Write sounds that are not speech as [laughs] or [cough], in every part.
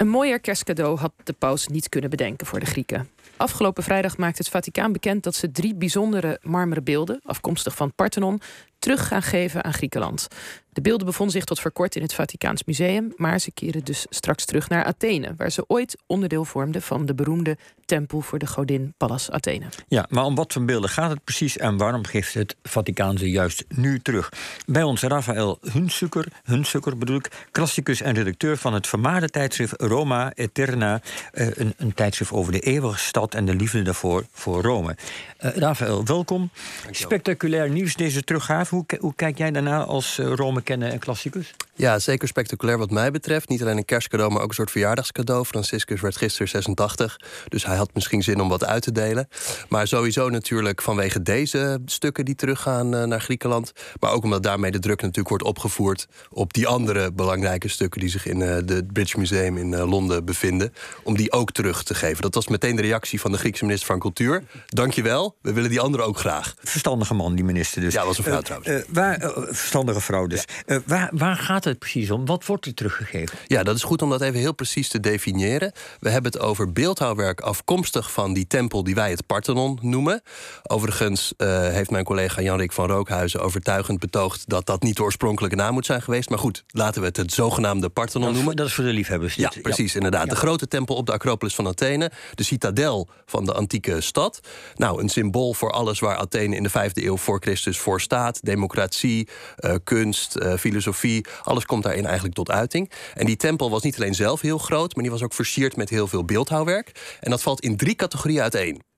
Een mooier kerstcadeau had de paus niet kunnen bedenken voor de Grieken. Afgelopen vrijdag maakte het Vaticaan bekend dat ze drie bijzondere marmeren beelden, afkomstig van Parthenon, terug gaan geven aan Griekenland. De beelden bevonden zich tot voor kort in het Vaticaans Museum, maar ze keren dus straks terug naar Athene, waar ze ooit onderdeel vormden van de beroemde tempel voor de godin Pallas Athene. Ja, maar om wat voor beelden gaat het precies en waarom geeft het Vaticaan ze juist nu terug? Bij ons Rafael Hunsukker, Hunsukker bedoel ik, klassicus en redacteur van het vermaarde tijdschrift Roma Eterna, eh, een, een tijdschrift over de eeuwige stad en de liefde daarvoor voor Rome. Uh, Rafael, welkom. Spectaculair nieuws deze teruggave. Hoe, hoe kijk jij daarna als uh, Rome kennen en klassicus? Ja, zeker spectaculair wat mij betreft. Niet alleen een kerstcadeau, maar ook een soort verjaardagscadeau. Franciscus werd gisteren 86, dus hij had misschien zin om wat uit te delen. Maar sowieso natuurlijk vanwege deze stukken die teruggaan uh, naar Griekenland. Maar ook omdat daarmee de druk natuurlijk wordt opgevoerd op die andere belangrijke stukken die zich in het British Museum in Londen bevinden. Om die ook terug te geven. Dat was meteen de reactie van de Griekse minister van Cultuur. Dankjewel, we willen die andere ook graag. Verstandige man, die minister dus. Ja, was een vrouw trouwens. waar, verstandige vrouw dus. Ja. waar, waar gaat het precies om? Wat wordt er teruggegeven? Ja, dat is goed om dat even heel precies te definiëren. We hebben het over beeldhouwwerk afkomstig van die tempel die wij het Parthenon noemen. Overigens heeft mijn collega Janrik van Rookhuizen overtuigend betoogd dat dat niet de oorspronkelijke naam moet zijn geweest. Maar goed, laten we het het zogenaamde Parthenon dat noemen. Dat is voor de liefhebbers. Ja, precies, ja. inderdaad. Ja. De grote tempel op de Acropolis van Athene. De citadel van de antieke stad. Nou, een symbool voor alles waar Athene in de vijfde eeuw voor Christus voor staat. Democratie, uh, kunst, uh, filosofie. Alles komt daarin eigenlijk tot uiting. En die tempel was niet alleen zelf heel groot, maar die was ook versierd met heel veel beeldhouwwerk. En dat valt in drie categorieën uiteen.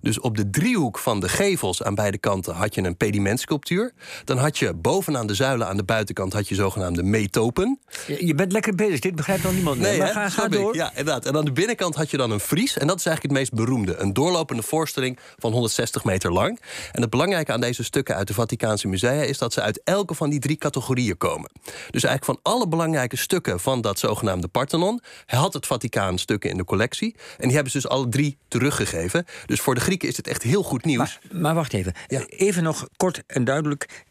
Dus op de driehoek van de gevels aan beide kanten had je een pedimentsculptuur. Dan had je bovenaan de zuilen aan de buitenkant had je zogenaamde metopen. Je bent lekker bezig, dit begrijpt dan niemand nee, ga, ga door. Ja, inderdaad. En aan de binnenkant had je dan een fries. En dat is eigenlijk het meest beroemde. Een doorlopende voorstelling van 160 meter lang. En het belangrijke aan deze stukken uit de Vaticaanse musea... is dat ze uit elke van die drie categorieën komen. Dus eigenlijk van alle belangrijke stukken van dat zogenaamde Parthenon... had het Vaticaan stukken in de collectie. En die hebben ze dus alle drie teruggegeven. Dus voor de Grieken is dit echt heel goed nieuws. Maar, maar wacht even. Ja. Even nog kort en duidelijk.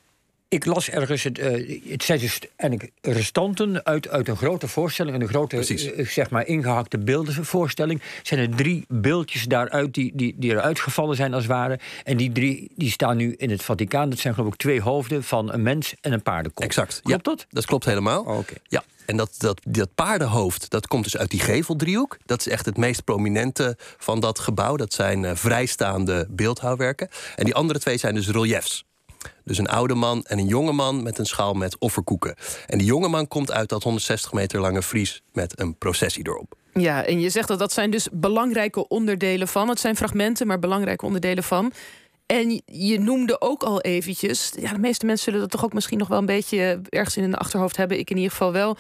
Ik las ergens, het, uh, het zijn dus eigenlijk restanten uit, uit een grote voorstelling, een grote, uh, zeg maar, ingehakte beeldenvoorstelling. Zijn er drie beeldjes daaruit die, die, die eruit gevallen zijn, als het ware. En die drie die staan nu in het Vaticaan. Dat zijn geloof ik twee hoofden van een mens en een paardenkop. Exact. Klopt ja, dat? Dat klopt helemaal. Oh, okay. Ja. En dat, dat, dat paardenhoofd, dat komt dus uit die geveldriehoek. Dat is echt het meest prominente van dat gebouw. Dat zijn uh, vrijstaande beeldhouwwerken. En die andere twee zijn dus reliefs. Dus een oude man en een jonge man met een schaal met offerkoeken. En die jonge man komt uit dat 160 meter lange vries met een processie erop. Ja, en je zegt dat dat zijn dus belangrijke onderdelen van. Het zijn fragmenten, maar belangrijke onderdelen van. En je noemde ook al eventjes... Ja, de meeste mensen zullen dat toch ook misschien nog wel een beetje... ergens in hun achterhoofd hebben. Ik in ieder geval wel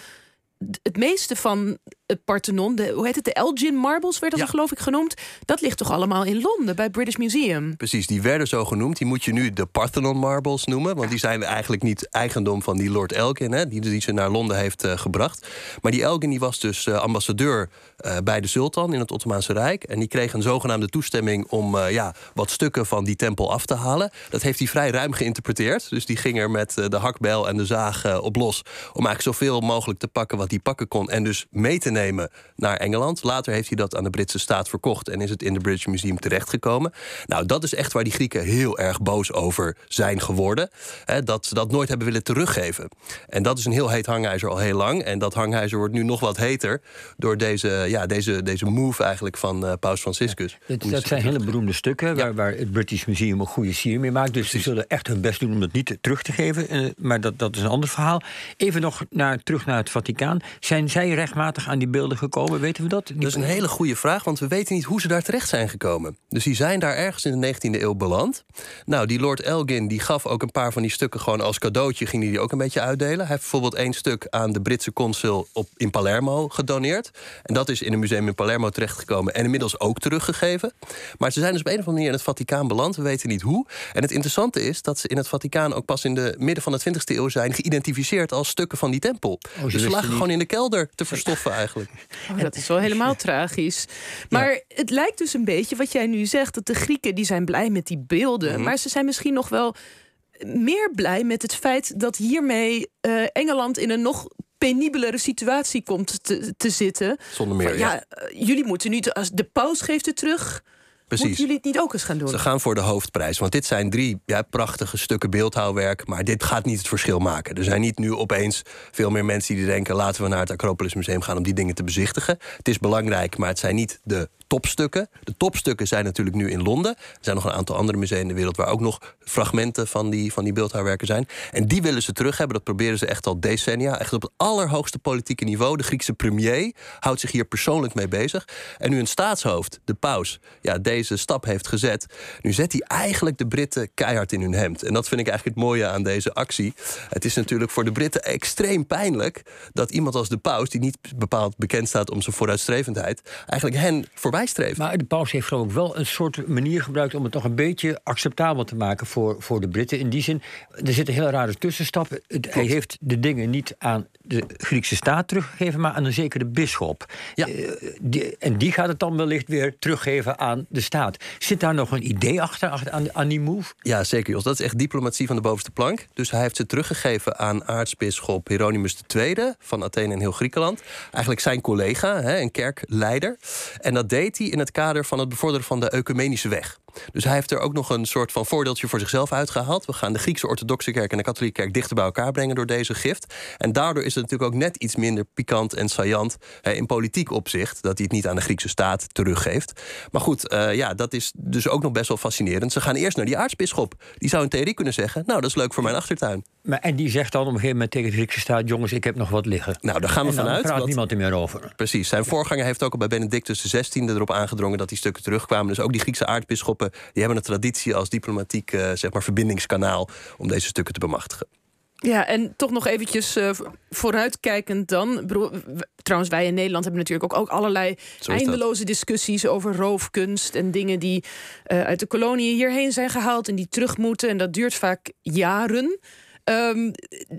het meeste van het Parthenon, de, hoe heet het, de Elgin Marbles werd dat Ja. geloof ik genoemd. Dat ligt toch allemaal in Londen bij het British Museum. Precies, die werden zo genoemd. Die moet je nu de Parthenon Marbles noemen. Want die zijn eigenlijk niet eigendom van die Lord Elgin... Hè, die, die ze naar Londen heeft eh, gebracht. Maar die Elgin die was dus eh, ambassadeur eh, bij de sultan in het Ottomaanse Rijk. En die kreeg een zogenaamde toestemming om eh, ja, wat stukken van die tempel af te halen. Dat heeft hij vrij ruim geïnterpreteerd. Dus die ging er met eh, de hakbel en de zaag eh, op los... om eigenlijk zoveel mogelijk te pakken wat hij pakken kon... en dus mee te nemen naar Engeland. Later heeft hij dat aan de Britse staat verkocht... en is het in het British Museum terechtgekomen. Nou, dat is echt waar die Grieken heel erg boos over zijn geworden. Hè, dat ze dat nooit hebben willen teruggeven. En dat is een heel heet hangijzer al heel lang. En dat hangijzer wordt nu nog wat heter... door deze, ja, deze, deze move eigenlijk van eh, Paus Franciscus. Dat, zijn hele beroemde stukken waar, waar het British Museum een goede sier mee maakt. Dus ze zullen echt hun best doen om dat niet terug te geven. Eh, maar dat, dat is een ander verhaal. Even nog naar, terug naar het Vaticaan. Zijn zij rechtmatig aan die beelden gekomen? Weten we dat? Dat is een hele goede vraag, want we weten niet hoe ze daar terecht zijn gekomen. Dus die zijn daar ergens in de 19e eeuw beland. Nou, die Lord Elgin die gaf ook een paar van die stukken gewoon als cadeautje, ging hij die ook een beetje uitdelen. Hij heeft bijvoorbeeld één stuk aan de Britse consul op, in Palermo gedoneerd. En dat is in een museum in Palermo terechtgekomen en inmiddels ook teruggegeven. Maar ze zijn dus op een of andere manier in het Vaticaan beland, we weten niet hoe. En het interessante is dat ze in het Vaticaan ook pas in de midden van de 20e eeuw zijn geïdentificeerd als stukken van die tempel. dus ze lagen gewoon in de kelder te verstoffen [laughs] eigenlijk. Oh, dat is wel helemaal [laughs] tragisch. Maar het lijkt dus een beetje wat jij nu zegt... dat de Grieken die zijn blij met die beelden... Mhm. maar ze zijn misschien nog wel meer blij met het feit... dat hiermee eh, Engeland in een nog penibelere situatie komt te, te zitten. Zonder meer. ja, ja. jullie moeten nu, als de paus geeft het terug. Precies. Moeten jullie het niet ook eens gaan doen? Ze gaan voor de hoofdprijs. Want dit zijn drie ja, prachtige stukken beeldhouwwerk. Maar dit gaat niet het verschil maken. Er zijn niet nu opeens veel meer mensen die denken... laten we naar het Acropolis Museum gaan om die dingen te bezichtigen. Het is belangrijk, maar het zijn niet de topstukken. De topstukken zijn natuurlijk nu in Londen. Er zijn nog een aantal andere musea in de wereld... waar ook nog fragmenten van die, van die beeldhouwwerken zijn. En die willen ze terug hebben. Dat proberen ze echt al decennia. Echt op het allerhoogste politieke niveau. De Griekse premier houdt zich hier persoonlijk mee bezig. En nu een staatshoofd, de paus... Ja, deze stap heeft gezet. Nu zet hij eigenlijk de Britten keihard in hun hemd. En dat vind ik eigenlijk het mooie aan deze actie. Het is natuurlijk voor de Britten extreem pijnlijk... dat iemand als de paus, die niet bepaald bekend staat om zijn vooruitstrevendheid... eigenlijk hen voorbij maar de paus heeft geloof ik wel een soort manier gebruikt om het nog een beetje acceptabel te maken voor, voor de Britten. In die zin, er zitten heel rare tussenstappen. Hij heeft de dingen niet aan de Griekse staat teruggegeven, maar aan een zekere bisschop. Ja. Uh, en die gaat het dan wellicht weer teruggeven aan de staat. Zit daar nog een idee achter, achter aan, aan, die move? Ja, zeker Jos. Dat is echt diplomatie van de bovenste plank. Dus hij heeft ze teruggegeven aan aartsbisschop Hieronymus II van Athene en heel Griekenland. Eigenlijk zijn collega, hè, een kerkleider. En dat deed in het kader van het bevorderen van de ecumenische weg. Dus hij heeft er ook nog een soort van voordeeltje voor zichzelf uitgehaald. We gaan de Griekse orthodoxe kerk en de katholieke kerk dichter bij elkaar brengen door deze gift. En daardoor is het natuurlijk ook net iets minder pikant en saillant hè, in politiek opzicht dat hij het niet aan de Griekse staat teruggeeft. Maar goed, uh, ja, dat is dus ook nog best wel fascinerend. Ze gaan eerst naar die aartsbisschop. Die zou in theorie kunnen zeggen: Nou, dat is leuk voor mijn achtertuin. Maar, en die zegt dan op een gegeven moment tegen de Griekse staat: Jongens, ik heb nog wat liggen. Nou, daar gaan we vanuit. Daar praat niemand er meer over. Precies. Zijn voorganger heeft ook al bij Benedictus XVI erop aangedrongen dat die stukken terugkwamen. Dus ook die Griekse aartsbisschoppen die hebben een traditie als diplomatiek uh, zeg maar, verbindingskanaal om deze stukken te bemachtigen. Ja, en toch nog eventjes uh, vooruitkijkend dan. Trouwens, wij in Nederland hebben natuurlijk ook, ook allerlei eindeloze discussies over roofkunst en dingen die uh, uit de koloniën hierheen zijn gehaald en die terug moeten. En dat duurt vaak jaren. Um,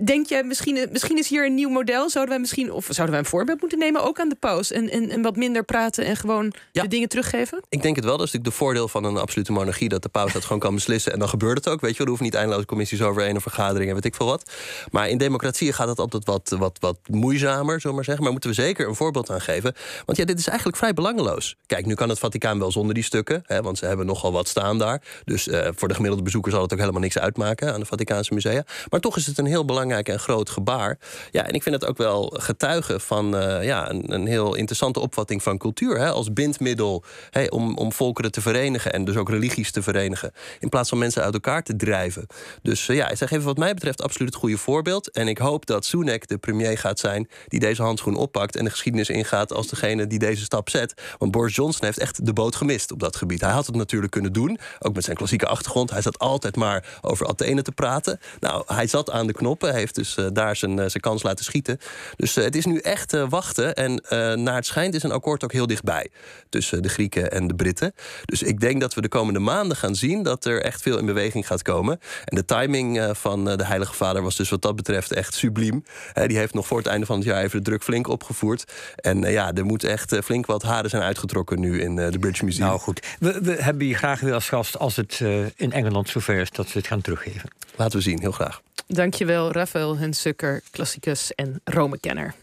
denk jij, misschien, misschien is hier een nieuw model? Zouden wij misschien, of zouden wij een voorbeeld moeten nemen ook aan de paus? En, en, en wat minder praten en gewoon de dingen teruggeven? Ik denk het wel. Dat is natuurlijk de voordeel van een absolute monarchie. Dat de paus dat gewoon kan beslissen. En dan gebeurt het ook. Weet je wel, er hoeven niet eindeloze commissies overheen of vergaderingen en weet ik veel wat. Maar in democratieën gaat het altijd wat, wat, wat moeizamer, zullen maar zeggen. Maar moeten we zeker een voorbeeld aan geven. Want ja, dit is eigenlijk vrij belangeloos. Kijk, nu kan het Vaticaan wel zonder die stukken. Hè, want ze hebben nogal wat staan daar. Dus uh, voor de gemiddelde bezoeker zal het ook helemaal niks uitmaken aan de Vaticaanse musea. Maar toch is het een heel belangrijk en groot gebaar. Ja, en ik vind het ook wel getuigen van uh, ja, een, een, heel interessante opvatting van cultuur. Hè, als bindmiddel hè, om, om volkeren te verenigen en dus ook religies te verenigen. In plaats van mensen uit elkaar te drijven. Dus uh, ja, zeg even wat mij betreft absoluut het goede voorbeeld. En ik hoop dat Sunak de premier gaat zijn die deze handschoen oppakt en de geschiedenis ingaat als degene die deze stap zet. Want Boris Johnson heeft echt de boot gemist op dat gebied. Hij had het natuurlijk kunnen doen, ook met zijn klassieke achtergrond. Hij zat altijd maar over Athene te praten. Nou, hij zat aan de knop. Hij heeft dus uh, daar zijn, uh, zijn kans laten schieten. Dus uh, het is nu echt wachten. En naar het schijnt is een akkoord ook heel dichtbij. Tussen de Grieken en de Britten. Dus ik denk dat we de komende maanden gaan zien dat er echt veel in beweging gaat komen. En de timing van de Heilige Vader was dus wat dat betreft echt subliem. die heeft nog voor het einde van het jaar even de druk flink opgevoerd. En ja, er moet echt flink wat haren zijn uitgetrokken nu in de British Museum. Nou goed, we, we hebben je graag weer als gast als het in Engeland zover is dat we het gaan teruggeven. Laten we zien, heel graag. Dankjewel, Rafael Hunsukker, klassicus en Rome-kenner.